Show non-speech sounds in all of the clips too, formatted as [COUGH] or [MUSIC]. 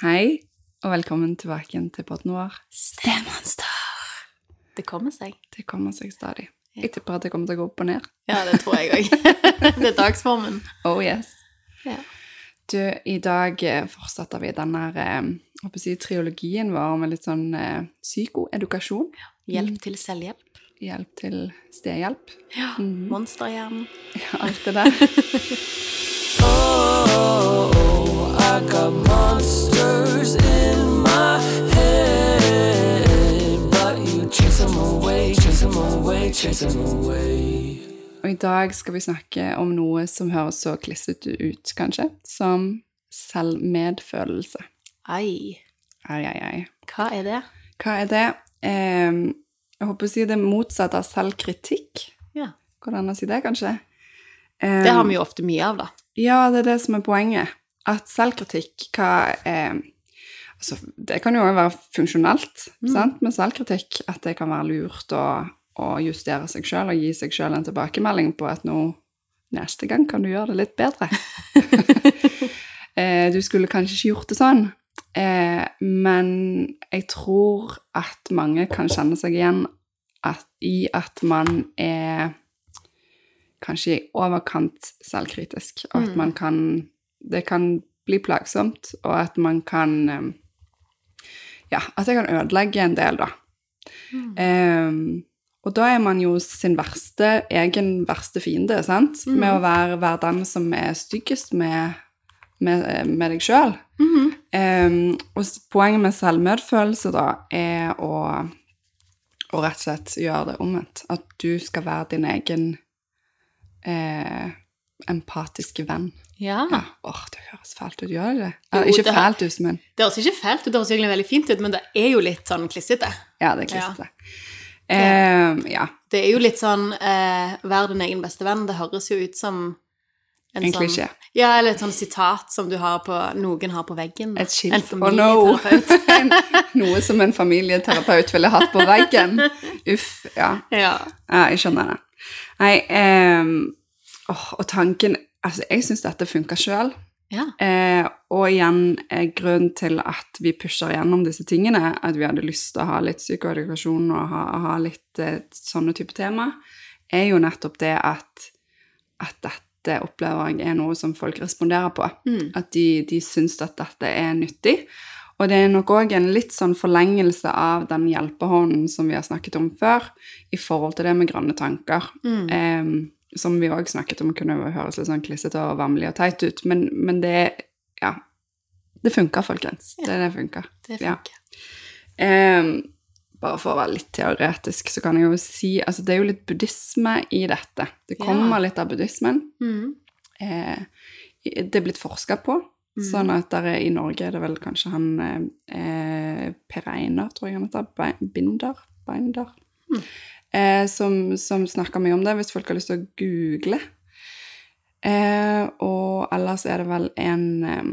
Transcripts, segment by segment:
Hei, og velkommen tilbake igjen til podden vår. Stemonster. Det kommer seg. Det kommer seg stadig. Ja. Jeg tipper at det kommer til å gå opp og ned. Ja, det tror jeg òg. det er dagsformen. Oh yes. Ja. Du, i dag eh, fortsetter vi denne eh, jeg si, triologien vår med litt sånn eh, psykoedukasjon. Hjelp til selvhjelp. Hjelp til stedhjelp. Ja. Mhm. Monsterhjernen. Ja, alt det der. Oh, oh, oh, I got monsters Og i dag skal vi snakke om noe som høres så klissete ut, kanskje, som selvmedfølelse. Ai. Ai, ai, ai. Hva er det? Hva er det? Eh, jeg håper å si det motsatte av selvkritikk. Ja. Går det an å si det, kanskje? Eh, Det har vi jo ofte mye av, da. Ja, det er det som er poenget. At selvkritikk, hva er Altså, det kan jo også være funksjonelt, Mm. sant, med selvkritikk. At det kan være lurt å, å justere seg sjøl og gi seg sjøl en tilbakemelding på at nå neste gang kan du gjøre det litt bedre. [LAUGHS] eh, du skulle kanskje ikke gjort det sånn. Eh, men jeg tror at mange kan kjenne seg igjen at, i at man er kanskje i overkant selvkritisk, og at Mm. man kan Det kan bli plagsomt, og at man kan eh, Ja, at det kan ødelegge en del, da. Mm. Eh, og da er man jo sin verste, egen verste fiende, sant? Mm. Med å være, være den som er styggest med, med, med deg sjøl. Mhm. Um, og poenget med selvmedfølelse da, er å, å rett og slett gjøre det omvendt. At du skal være din egen eh, empatiske venn. Ja. Ja. Åh, det høres fælt ut, gjør det det? Eller, Ja, ikke fælt ut, men Det høres ikke fælt ut, det høres egentlig veldig fint ut, men det er jo litt sånn klissete. ja, det er klissete. Um, ja, Det er jo litt sånn eh, Vær din egen beste venn. Det høres jo ut som en sånn, klisjé. Ja, eller et sånn sitat som du har på, noen har på veggen. Et skilt. En Oh no! [LAUGHS] Noe som en familieterapeut ville hatt på veggen. Uff, ja. ja. Ja, jeg skjønner det. Nei, eh, og tanken Altså, jeg syns dette funka sjøl. Ja. Eh, og igjen, eh, grunnen til at vi pusher gjennom disse tingene, at vi hadde lyst til å ha litt psykoedukasjon og ha, ha litt eh, sånne type tema, er jo nettopp det at, at dette opplever jeg er noe som folk responderer på. Mm. At de, de syns at dette er nyttig. Og det er nok òg en litt sånn forlengelse av den hjelpehånden som vi har snakket om før, i forhold til det med grønne tanker. Mm. Som vi òg snakket om kunne høres litt sånn klissete og vemmelig og teit ut, men, men det Ja. Det funker, folkens. Ja. Det det funker. Det Ja. Um, bare for å være litt teoretisk, så kan jeg jo si Altså, det er jo litt buddhisme i dette. Det Ja. kommer litt av buddhismen. Mm. Eh, det er blitt forska på. Mm. Sånn at der er, i Norge er det vel kanskje han eh, eh, Per Einar, tror jeg han heter. Binder? Binder. Mm. Eh, som, som snakker mye om det, hvis folk har lyst til å google. Eh, og ellers er det vel en eh,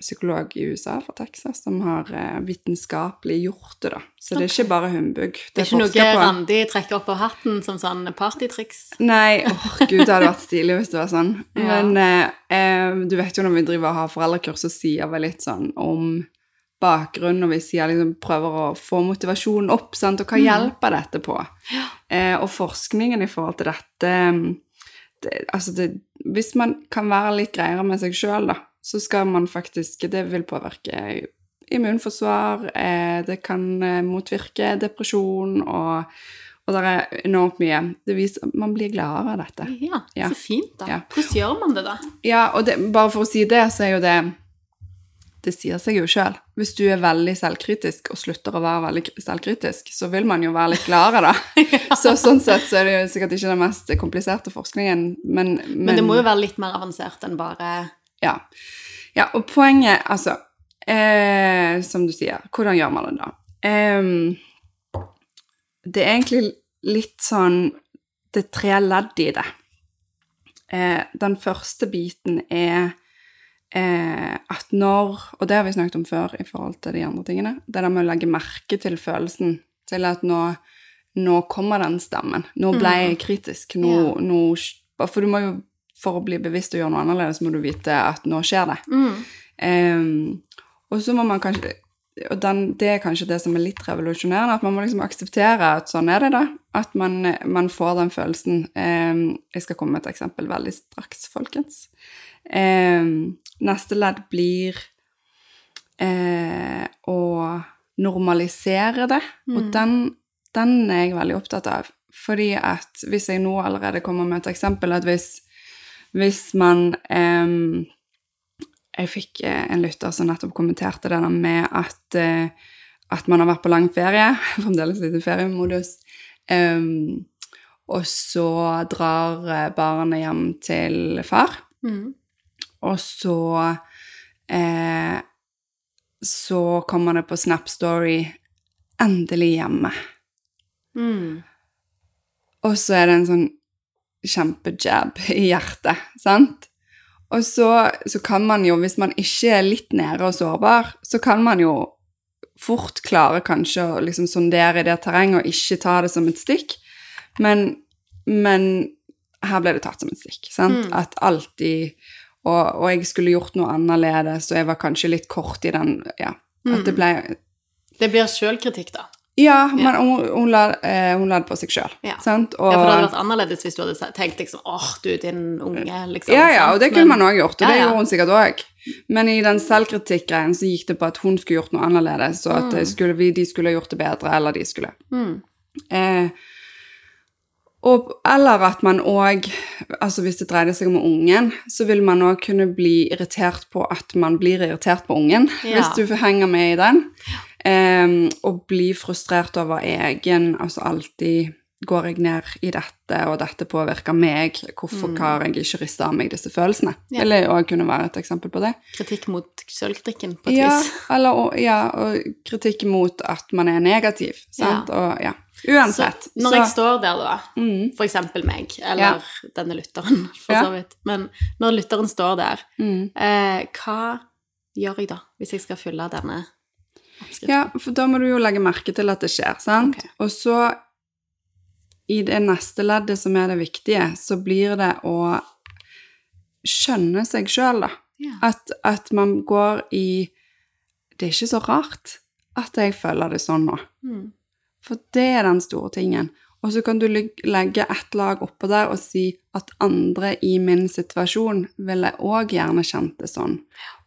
psykolog i USA, fra Texas, som har eh, vitenskapelig gjort det, da. Så det er ikke bare humbug. Det er ikke noe på. Randi trekker opp av hatten som sånn partytriks. Nei, åh gud, det hadde vært stilig hvis det var sånn. [LAUGHS] Ja. Men eh, eh, du vet jo når vi driver og har foreldrekurs, så sier vi litt sånn om bakgrunn, og hvis jeg liksom, prøver å få motivasjonen opp, sant? og hva Mm. hjelper dette på? Eh, og forskningen i forhold til dette mm, det, altså det, Hvis man kan være litt greiere med seg sjøl, da, så skal man faktisk Det vil påvirke immunforsvar, eh, det kan eh, motvirke depresjon, og, og det er enormt mye. Det viser Man blir gladere av dette. Ja, Ja. så fint, da. Ja. Hvordan gjør man det, da? Ja, og det, bare for å si det, så er jo det Det sier seg jo sjøl. Hvis du er veldig selvkritisk og slutter å være veldig selvkritisk, så vil man jo være litt gladere, da. [LAUGHS] [LAUGHS] Så sånn sett så er det jo sikkert ikke den mest kompliserte forskningen, men Men, det må jo være litt mer avansert enn bare Ja. ja og poenget, altså eh, Som du sier, hvordan gjør man det da? Eh, det er egentlig litt sånn Det er tre ledd i det. Eh, den første biten er eh, at når Og det har vi snakket om før i forhold til de andre tingene. Det der med å legge merke til følelsen. Til at nå, nå kommer den stemmen. Nå ble jeg kritisk. Nå, nå For du må jo For å bli bevisst og gjøre noe annerledes, må du vite at nå skjer det. mm. Em, Og så må man kanskje Og den, det er kanskje det som er litt revolusjonerende, at man må liksom akseptere at sånn er det, da. At man, man får den følelsen. Eh, jeg skal komme med et eksempel veldig straks, folkens. Eh, neste ledd blir eh, å normalisere det, og Mm. den, den er jeg veldig opptatt av. Fordi at hvis jeg nå allerede kommer med et eksempel, at hvis, hvis man eh, Jeg fikk eh, en lytter som nettopp kommenterte det der med at, eh, at man har vært på lang ferie, [LAUGHS] fremdeles litt i feriemodus, em, og så drar eh, barnet hjem til far. Mm. Og så eh, Så kommer det på Snap Story 'Endelig hjemme'. Mm. Og så er det en sånn kjempejab i hjertet, sant? Og så, så kan man jo, hvis man ikke er litt nede og sårbar, så kan man jo fort klare kanskje å liksom sondere i det terrenget og ikke ta det som et stikk. Men, men her ble det tatt som et stikk, sant? Mm. At alltid og, og jeg skulle gjort noe annerledes, og jeg var kanskje litt kort i den Ja. At det Mm. ble Det blir sjølkritikk, da. Ja, men hun, hun, la, eh, hun la det på seg sjøl, Ja. Ja, for det hadde vært annerledes hvis du hadde tenkt liksom åh, du din unge, liksom. Ja, ja, og det kunne Men- man òg gjort, og det ja. gjorde hun sikkert òg. Men i den selvkritikkgreien så gikk det på at hun skulle gjort noe annerledes, og at mm. skulle, vi, de skulle gjort det bedre, eller de skulle. Mm. Eh, og, eller at man òg, altså hvis det dreide seg om ungen, så vil man òg kunne bli irritert på at man blir irritert på ungen, [LAUGHS] Ja. hvis du henger med i den. Um, og bli frustrert over egen, altså alltid går jeg ned i dette, og dette påvirker meg, hvorfor har jeg ikke ristet av meg disse følelsene? Mm. Ja. Eller òg kunne være et eksempel på det. Kritikk mot sølvdrikken, på et Ja, vis. eller, og, ja, og kritikk mot at man er negativ, sant? Og ja, uansett. Så når jeg står der, da, mm, for eksempel meg, eller denne lytteren, for Ja. så vidt, men når lytteren står der, mm. eh, hva gjør jeg da, hvis jeg skal fylle denne oppskriften? Ja, for da må du jo legge merke til at det skjer, sant? Okay. Og så, i det neste leddet som er det viktige, så blir det å skjønne seg sjøl, da. Ja. At, at man går i Det er ikke så rart at jeg føler det sånn nå. Mm. For det er den store tingen. Og så kan du legge ett lag oppå der og si at andre i min situasjon ville òg gjerne kjent det sånn.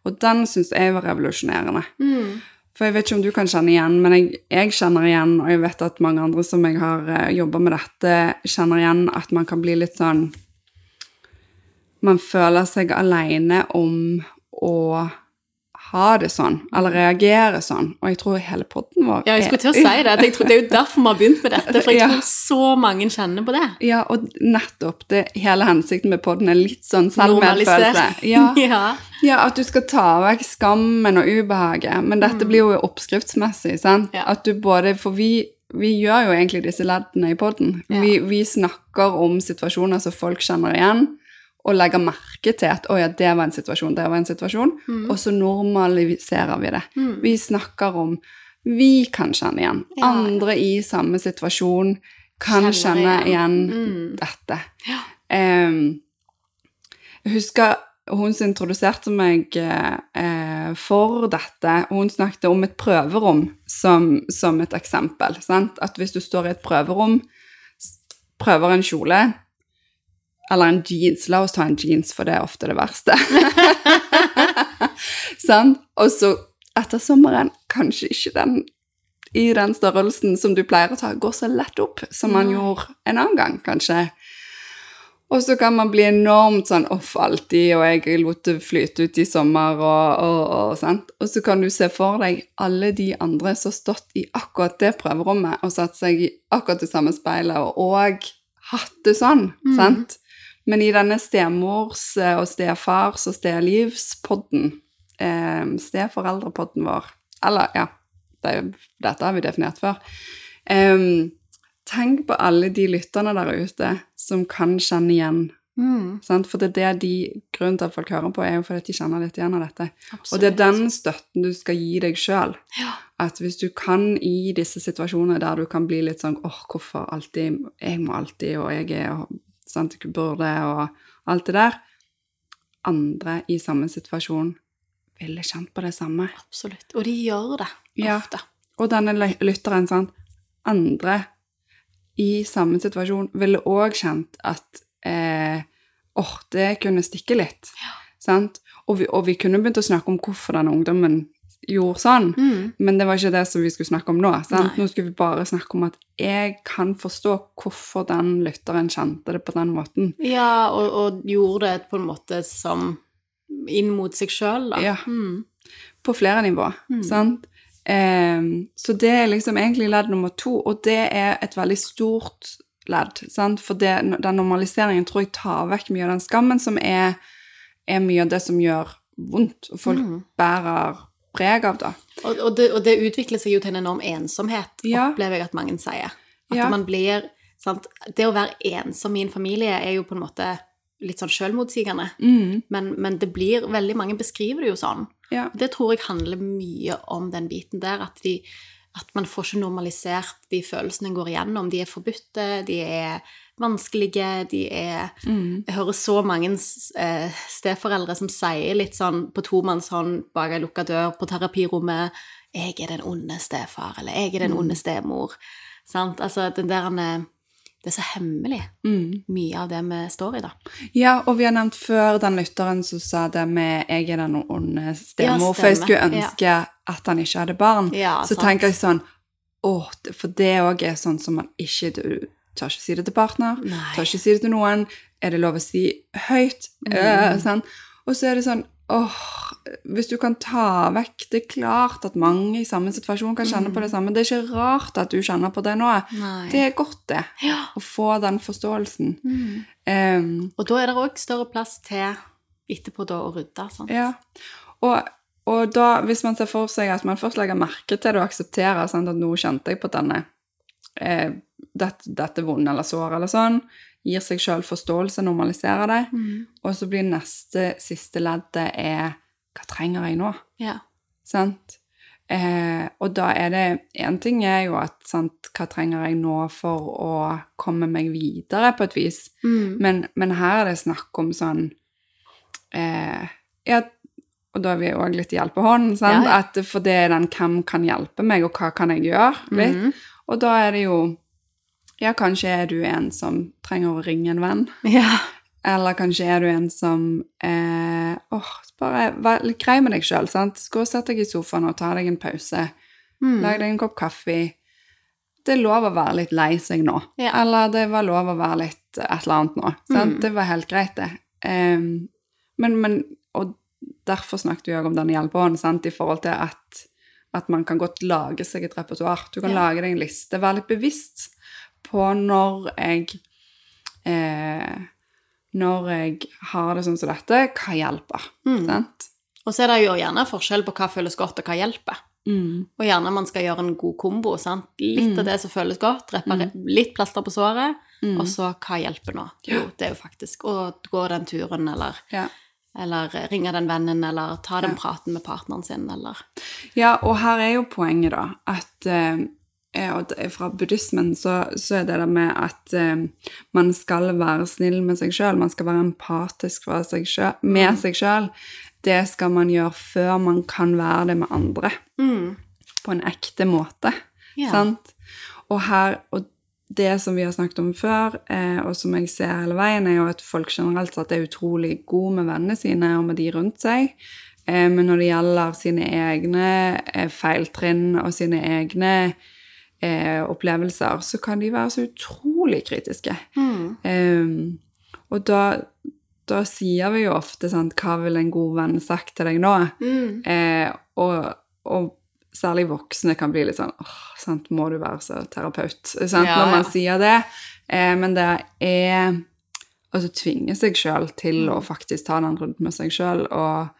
Og den syns jeg var revolusjonerende. Mm. For jeg vet ikke om du kan kjenne igjen, men jeg, jeg kjenner igjen, og jeg vet at mange andre som jeg har uh, jobba med dette, kjenner igjen at man kan bli litt sånn Man føler seg aleine om å ha det sånn, eller reagere sånn. Og jeg tror hele podden vår Ja, jeg skulle til å si det. Jeg tror det er jo [LAUGHS] derfor vi har begynt med dette, for jeg Ja. tror så mange kjenner på det. Ja, og nettopp. Det, hele hensikten med podden er litt sånn selvmedfølelse. Ja, [LAUGHS] ja. ja, at du skal ta vekk skammen og ubehaget. Men dette blir jo oppskriftsmessig, sant? At du både For vi, vi gjør jo egentlig disse leddene i podden. Ja. Vi, vi snakker om situasjoner som folk kjenner igjen, og legger merke til at å ja, det var en situasjon, det var en situasjon. Mm. Og så normaliserer vi det. Mm. Vi snakker om Vi kan kjenne igjen. Ja. Andre i samme situasjon kan Kjenner kjenne igjen, igjen. Mm. dette. Ja. Um, jeg husker hun som introduserte meg eh, for dette, hun snakket om et prøverom som, som et eksempel. Sant? At hvis du står i et prøverom, prøver en kjole, eller en jeans, la oss ta en jeans, for det er ofte det verste. [LAUGHS] sånn? Og så etter sommeren, kanskje ikke den i den størrelsen som du pleier å ta, går så lett opp som man gjorde en annen gang, kanskje. Og så kan man bli enormt sånn off alltid, og jeg lot det flyte ut i sommer, og, og, og sant. Og så kan du se for deg alle de andre som har stått i akkurat det prøverommet og satt seg i akkurat det samme speilet, og, og hatt det sånn, mm. sant. Men i denne stemors eh, og stefars og stedlivspodden, eh, steforeldrepodden vår, eller ja, det, dette har vi definert før, Eh, tenk på alle de lytterne der ute som kan kjenne igjen. Mm. For det er det de, grunnen til at folk hører på, er jo fordi de kjenner litt igjen av dette. Absolutt. Og det er den støtten du skal gi deg sjøl. Ja. At hvis du kan i disse situasjonene der du kan bli litt sånn åh, hvorfor alltid Jeg må alltid, og jeg er sant, burde, og alt det der. Andre i samme situasjon ville kjent på det samme. Absolutt. Og de gjør det Ja. ofte. Og denne lytteren, sant, andre i samme situasjon ville òg kjent at eh, åh, det kunne stikke litt. Sant? Og, vi, og vi kunne begynt å snakke om hvorfor denne ungdommen gjorde sånn, Mm. men det var ikke det som vi skulle snakke om nå. Nå skulle vi bare snakke om at jeg kan forstå hvorfor den lytteren kjente det på den måten. Ja, og, og gjorde det på en måte som inn mot seg sjøl, da. Ja. Mm. På flere nivå, sant? Um, så det er liksom egentlig ledd nummer to, og det er et veldig stort ledd, sant? For det, den normaliseringen tror jeg tar vekk mye av den skammen som er, er mye av det som gjør vondt, og folk Mm. bærer preg av da. Og, og, det, og det utvikler seg jo til en enorm ensomhet, Ja. opplever jeg at mange sier. At Ja. man blir sant? Det å være ensom i en familie er jo på en måte litt sånn selvmotsigende. Mm, Men, men det blir Veldig mange beskriver det jo sånn. ja. Det tror jeg handler mye om den biten der. At, de, at man får ikke normalisert de følelsene en går igjennom. De er forbudte, de er vanskelige, de er Mm, Jeg hører så mange eh, steforeldre som sier litt sånn på tomannshånd bak ei lukka dør på terapirommet 'Jeg er den onde stefar', eller 'Jeg er den onde stemor'. Sant? Altså, den der eh, Det er så hemmelig, mm. mye av det vi står i, da. Ja, og vi har nevnt før den lytteren som sa det med 'jeg er den onde stemor', Ja, for jeg skulle ønske at han ikke hadde barn. Ja, så sant. tenker jeg sånn Åh, for det òg er sånn som man ikke Du tør ikke si det til partner, Nei. tør ikke si det til noen. Er det lov å si høyt? Mm. Eh, sånn. Og så er det sånn Åh, hvis du kan ta vekk Det er klart at mange i samme situasjon kan kjenne på det samme. Det er ikke rart at du kjenner på det nå. Mm. Nei. Det er godt, det. Ja. Å få den forståelsen. Mm. Um, Og da er det òg større plass til etterpå da å rydde. Sant? Ja, og, og da, hvis man ser for seg at man først legger merke til det og aksepterer sant, at nå kjente jeg på denne, eh, dette, dette vonde eller sår eller sånn, gir seg selv forståelse, normaliserer det, Mm. og så blir neste, siste leddet er, hva trenger jeg nå? Ja. Sant? Eh, og da er det, en ting er jo at, sant, hva trenger jeg nå for å komme meg videre på et vis? Mm. Men, men her er det snakk om sånn eh, Ja, og da er vi òg litt hjelpehånd, sant? Ja, ja. At, for det er den 'hvem kan hjelpe meg', og 'hva kan jeg gjøre?' litt. Mhm. Og da er det jo Ja, kanskje er du en som trenger å ringe en venn. [LAUGHS] Ja. Eller kanskje er du en som eh, åh, bare vær litt grei med deg sjøl. Gå og sett deg i sofaen og ta deg en pause. Mm. Lag deg en kopp kaffe. Det er lov å være litt lei seg nå. Ja. Eller det var lov å være litt et eller annet nå. Sant? Mm. Det var helt greit, det. Um, men, men, og derfor snakket vi òg om den hjelpehånden, sant? i forhold til at, at man kan godt lage seg et repertoar. Du kan Ja. lage deg en liste. Vær litt bevisst på når jeg eh, Når jeg har det sånn som dette, hva hjelper? Mm. Sant? Og så er det jo gjerne forskjell på hva føles godt, og hva hjelper. Mm. Og gjerne man skal gjøre en god kombo. sant? Litt Mm. av det som føles godt, reparere litt plaster på såret, Mm. og så hva hjelper nå? Jo, det er jo faktisk å gå den turen, eller, Ja. eller ringe den vennen, eller ta den Ja. praten med partneren sin, eller Ja, og her er jo poenget, da, at eh, og fra buddhismen så, så er det det med at eh, man skal være snill med seg sjøl, man skal være empatisk fra seg selv, med seg sjøl. Det skal man gjøre før man kan være det med andre, på en ekte måte. Yeah. Sant? Og her, og det som vi har snakket om før, eh, og som jeg ser hele veien, er jo at folk generelt sett er utrolig gode med vennene sine og med de rundt seg. Eh, men når det gjelder sine egne eh, feiltrinn og sine egne eh, opplevelser, så kan de være så utrolig kritiske. Mm. Um, og da, da sier vi jo ofte sånn hva vil en god venn sagt til deg nå? Mm. Eh, og, og særlig voksne kan bli litt sånn åh, sant, må du være så terapeut? Sant? Ja, Når man ja. sier det. Eh, men det er å tvinge seg sjøl til å faktisk ta den runden med seg sjøl og,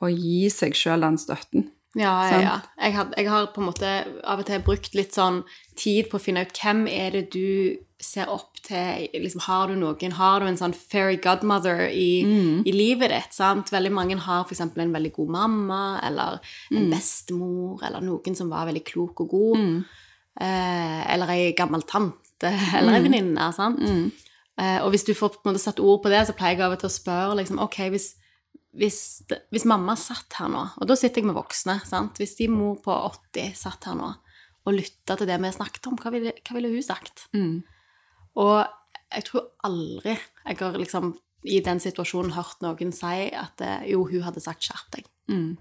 og gi seg sjøl den støtten. Ja, ja, ja. Jeg, had, jeg har på en måte av og til brukt litt sånn tid på å finne ut hvem er det du ser opp til. Liksom, har du noen, har du en sånn fairy godmother i, i livet ditt? sant? Veldig mange har f.eks. en veldig god mamma, eller en bestemor, eller noen som var veldig klok og god. Eh, eller ei gammel tante, [LAUGHS] eller ei venninne. sant? Eh, og hvis du får på en måte satt ord på det, så pleier jeg av og til å spørre liksom, ok, hvis, hvis, hvis mamma satt her nå, og da sitter jeg med voksne, sant? Hvis din mor på 80 satt her nå og lytta til det vi snakket om, hva ville, hva ville hun sagt? Mm. Og jeg tror aldri jeg har liksom i den situasjonen hørt noen si at eh, jo, hun hadde sagt 'skjerp deg'. Mm.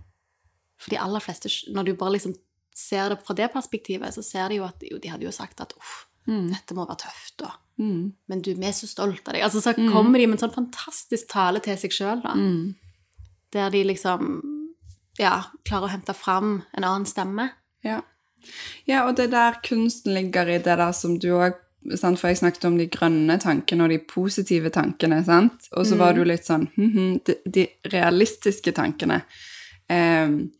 For de aller fleste, når du bare liksom ser det fra det perspektivet, så ser de jo at jo, de hadde jo sagt at uff, dette må være tøft, da. Mm. men du, vi er så stolt av deg. Altså, så kommer de med en sånn fantastisk tale til seg sjøl, da. Mm. Der de liksom ja, klarer å hente fram en annen stemme. Ja. ja, og det er der kunsten ligger i det der som du òg For jeg snakket om de grønne tankene og de positive tankene, sant? Og så var du litt sånn hm, hm, de, de realistiske tankene. Ehm,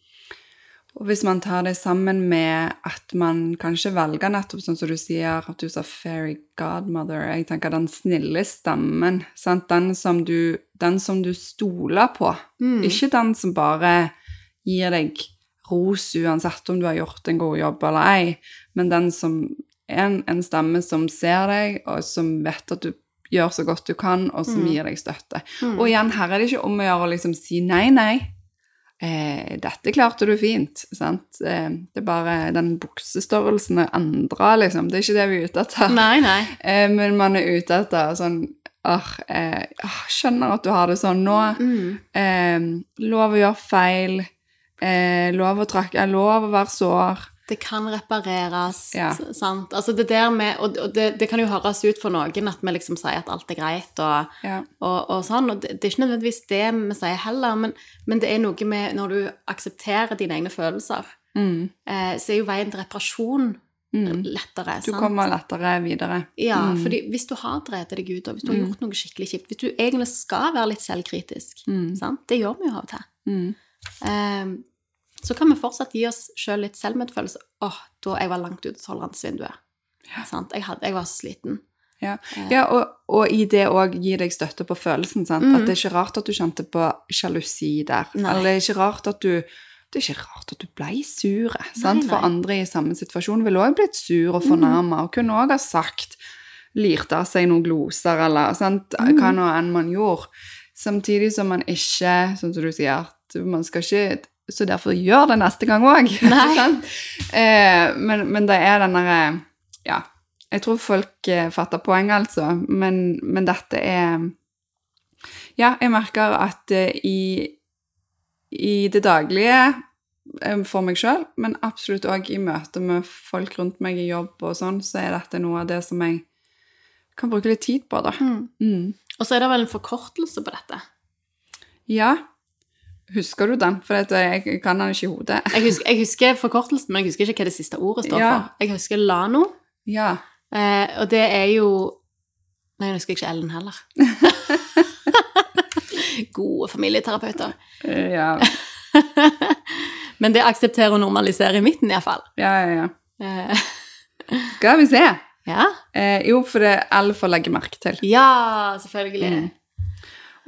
og hvis man tar det sammen med at man kanskje velger nettopp sånn som du sier, at du sa fairy godmother Jeg tenker den snille stemmen. Sant? Den, som du, den som du stoler på. Ikke den som bare gir deg ros uansett om du har gjort en god jobb eller ei, men den som er en, en stemme som ser deg, og som vet at du gjør så godt du kan, og som gir deg støtte. Og igjen, her er det ikke om å gjøre å liksom si nei, nei. Eh, dette klarte du fint, sant? Eh, det er bare den buksestørrelsen og andre, liksom. Det er ikke det vi er ute etter. Nei, nei. [LAUGHS] Eh, men man er ute etter sånn Åh, eh, ah, Skjønner at du har det sånn nå. Eh, lov å gjøre feil. Eh, lov å trakke Lov å være sår. Det kan repareres, Ja. sant? Altså det der med, og det, det kan jo høres ut for noen at vi liksom sier at alt er greit og, Ja. og, og sånn, og det, det er ikke nødvendigvis det vi sier heller, men, men det er noe med når du aksepterer dine egne følelser, Mm. eh, så er jo veien til reparasjon lettere, Du kommer lettere videre. Ja, fordi hvis du har drevet deg ut, og hvis du har gjort noe skikkelig kjipt, hvis du egentlig skal være litt selvkritisk, sant? det gjør vi jo av og til, Mm. Eh, så kan vi fortsatt gi oss selv litt selvmedfølelse. Åh, da jeg var langt ute av toleransvinduet. Sant? Jeg, hadde, jeg var så sliten. Ja, ja og, og i det òg gi deg støtte på følelsen. Sant? At det er ikke rart at du kjente på sjalusi der. Nei. Eller det er ikke rart at du det er ikke rart at du ble sur. Sant? For nei. andre i samme situasjon ville òg blitt sur og fornærma, og kunne òg ha sagt Lirte av seg noen gloser, eller sant? hva nå enn man gjorde. Samtidig som man ikke, sånn som du sier, at man skal ikke Så derfor gjør det neste gang òg. [LAUGHS] eh, men, men det er den derre Ja. Jeg tror folk eh, fatter poenget, altså. Men, men dette er Ja, jeg merker at eh, i, i det daglige eh, for meg sjøl, men absolutt òg i møte med folk rundt meg i jobb og sånn, så er dette noe av det som jeg kan bruke litt tid på, da. Mm. Og så er det vel en forkortelse på dette. Ja. Husker du den? For jeg kan den ikke i hodet. [LAUGHS] Jeg husker, jeg husker forkortelsen, men jeg husker ikke hva det siste ordet står Ja. for. Jeg husker Lano, Ja. eh, og det er jo Nei, jeg husker ikke Ellen heller. [LAUGHS] Gode familieterapeuter. Eh, Ja, [LAUGHS] Men det aksepterer og normaliserer i midten, iallfall. ja, ja. ja. Eh, Skal vi se. ja. Eh, jo, for det er L for å legge merke til. ja, selvfølgelig.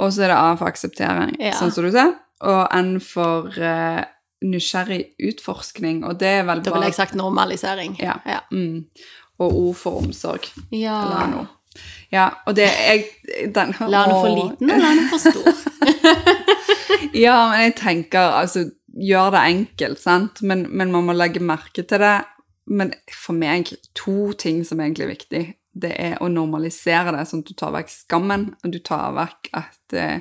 Og så er det A for akseptering, Ja. sånn som du ser. Og N for uh, nysgjerrig utforskning, og det er vel bare Da ville jeg sagt normalisering. Ja. Ja. Mm. Og O for omsorg. ja. Lano. Ja, og det jeg den, Lano for liten og Lano for stor. [LAUGHS] Ja, men jeg tenker altså Gjør det enkelt, sant? Men, men man må legge merke til det. Men for meg, to ting som egentlig er viktig, det er å normalisere det, sånn at du tar vekk skammen, og du tar vekk at, eh,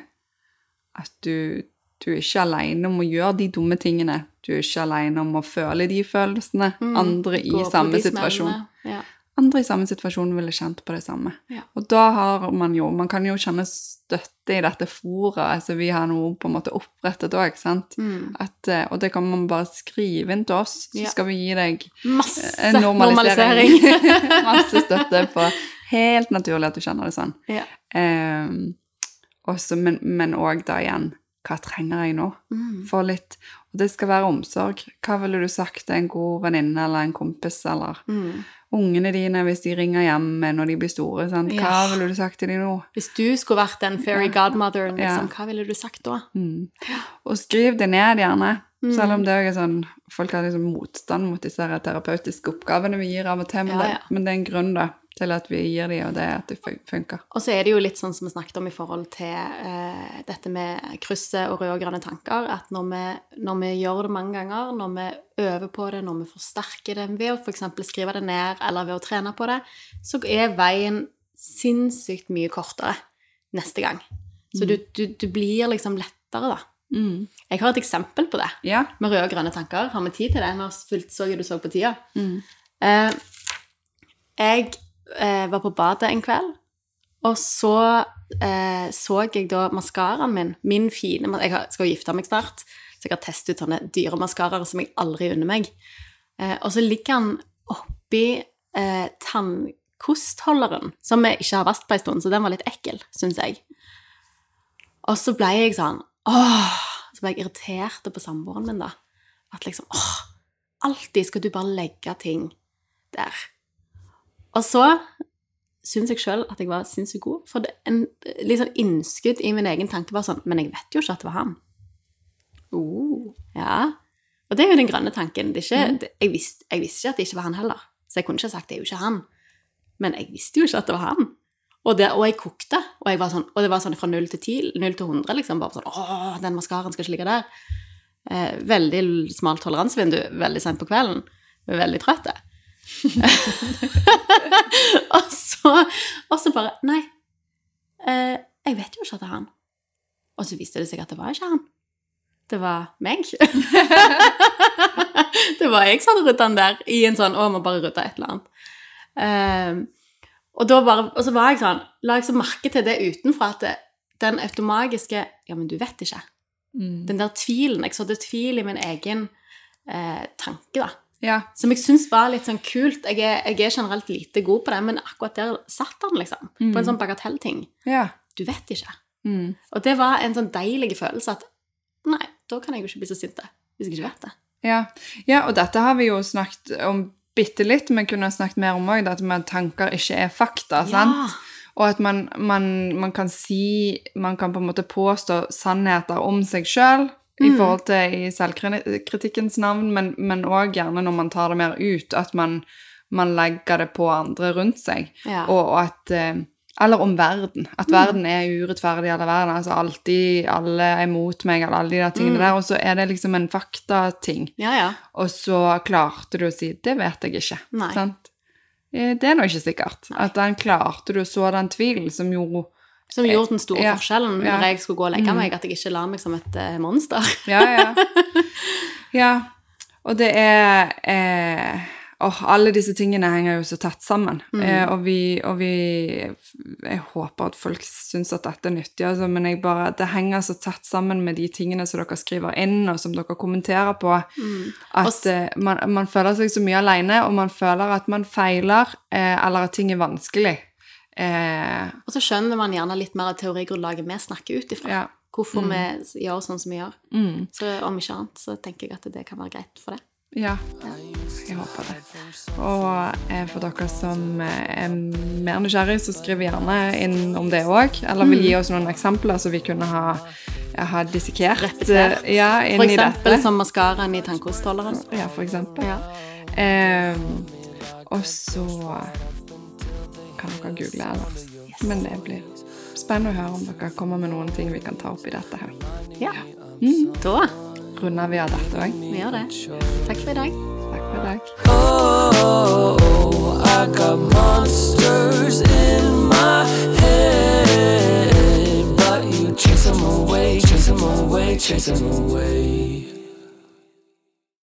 at du, du er ikke alene om å gjøre de dumme tingene. Du er ikke alene om å føle de følelsene. Andre i samme situasjon. Ja. Andre i samme situasjon ville kjent på det samme. Ja. Og da har man jo Man kan jo kjenne støtte i dette fora Altså vi har noe på en måte opprettet òg, sant. Mm. At, eh, og det kan man bare skrive inn til oss, så Ja. skal vi gi deg Masse normalisering. normalisering. [LAUGHS] Masse støtte på Helt naturlig at du kjenner det sånn. Ja. Um, også, men òg da igjen Hva trenger jeg nå? Mm. For litt Og det skal være omsorg. Hva ville du sagt til en god venninne eller en kompis eller Mm. ungene dine hvis de ringer hjem når de blir store? Sant? Hva Ja. ville du sagt til dem nå? Hvis du skulle vært den fairy godmotheren, Ja. liksom, hva ville du sagt da? Mm. Og skriv det ned, gjerne. Selv om det er sånn Folk har liksom motstand mot disse terapeutiske oppgavene vi gir av og til, men, Ja, det, men det er en grunn da, til at vi gir dem, og det er at det funker. Og så er det jo litt sånn som vi snakket om i forhold til uh, dette med krysset og røde og grønne tanker, at når vi, når vi gjør det mange ganger, når vi øver på det, når vi forsterker det ved å f.eks. skrive det ned, eller ved å trene på det, så er veien sinnssykt mye kortere neste gang. Så du, du, du blir liksom lettere, da. Mm. Jeg har et eksempel på det, Ja. med røde og grønne tanker. Har vi tid til det? Nå så du så på tida. Mm. Uh, jeg eh, var på badet en kveld, og så eh, så jeg da maskaraen min, min fine Jeg skal jo gifte meg snart, så jeg har testet ut sånne dyre maskaraer som jeg aldri unner meg. Eh, og så ligger han oppi eh, tannkostholderen, som jeg ikke har vasket på en stund, så den var litt ekkel, syns jeg. Og så ble jeg sånn åh, Så ble jeg irritert på samboeren min, da. At liksom åh, alltid skal du bare legge ting der. Og så syns jeg sjøl at jeg var sinnssykt god. For det, en litt sånn innskudd i min egen tanke var sånn Men jeg vet jo ikke at det var han. Uh. Ja. Og det er jo den grønne tanken. Det ikke, det, jeg, visste, jeg visste ikke at det ikke var han heller. Så jeg kunne ikke sagt det er jo ikke han. Men jeg visste jo ikke at det var han. Og, det, og jeg kokte. Og, jeg var sånn, og det var sånn fra 0 til 10, 0 til 100, liksom. Bare sånn Å, den maskaraen skal ikke ligge der. Eh, veldig smalt toleransevindu veldig sent på kvelden. Veldig trøtt. [LAUGHS] og, så, og så bare Nei, eh, jeg vet jo ikke at det er han. Og så viste det seg at det var ikke han. Det var meg. [LAUGHS] det var jeg som hadde rydda den der i en sånn Å, må bare rydde et eller annet. Eh, og, bare, og så var jeg sånn La jeg så merke til det utenfra at det, den automagiske Ja, men du vet ikke. Mm. Den der tvilen. Jeg sådde tvil i min egen eh, tanke, da. Ja. Som jeg syns var litt sånn kult. Jeg er, jeg er generelt lite god på det, men akkurat der satt han, liksom. På en sånn bagatellting. Ja. Du vet ikke. Mm. Og det var en sånn deilig følelse at Nei, da kan jeg jo ikke bli så sint hvis jeg ikke vet det. Ja. ja, og dette har vi jo snakket om bitte litt, men kunne snakket mer om òg, at tanker ikke er fakta. sant? Og at man, man, man kan si Man kan på en måte påstå sannheter om seg sjøl i forhold til i selvkritikkens navn, men òg gjerne når man tar det mer ut, at man, man legger det på andre rundt seg. Ja. Og, og at eh, Eller om verden. At verden er urettferdig, eller verden altså alltid alle er mot meg, eller alle de der tingene der. Og så er det liksom en faktating. Ja, ja. Og så klarte du å si 'det vet jeg ikke'. Nei. Sant? Eh, Det er nå ikke sikkert. At den klarte du å så den tvilen som jo Som gjorde den store Ja. forskjellen Ja. når jeg skulle gå og legge meg, at jeg ikke la meg som et uh, monster. [LAUGHS] Ja, ja. ja. Og det er eh, åh, Alle disse tingene henger jo så tett sammen. Eh, og, vi, og vi Jeg håper at folk syns at dette er nyttig, altså, men bare, det henger så tett sammen med de tingene som dere skriver inn, og som dere kommenterer på, at eh, man, man føler seg så mye alene, og man føler at man feiler, eh, eller at ting er vanskelig. Eh, Og så skjønner man gjerne litt mer av teorigrunnlaget vi snakker ut ifra. ja. Hvorfor vi gjør sånn som vi gjør. Mm. Så om ikke annet så tenker jeg at det kan være greit for det. Ja, jeg håper det. Og eh, for dere som eh, er mer nysgjerrig, så skriv gjerne inn om det òg. Eller vil gi oss noen eksempler så vi kunne ha, ha dissekert Repetert. eh, ja, For eksempel som maskaraen i tannkostholderen. Ja, for eksempel. Ja. Eh, og så kan dere google ellers. Men det blir spennende å høre om dere kommer med noen ting vi kan ta opp i dette her. ja. Da Runder vi av dette òg. vi gjør det. Takk for i dag. Takk for i dag. Oh, I got monsters in my head, but you chase them away, chase them away, chase them away.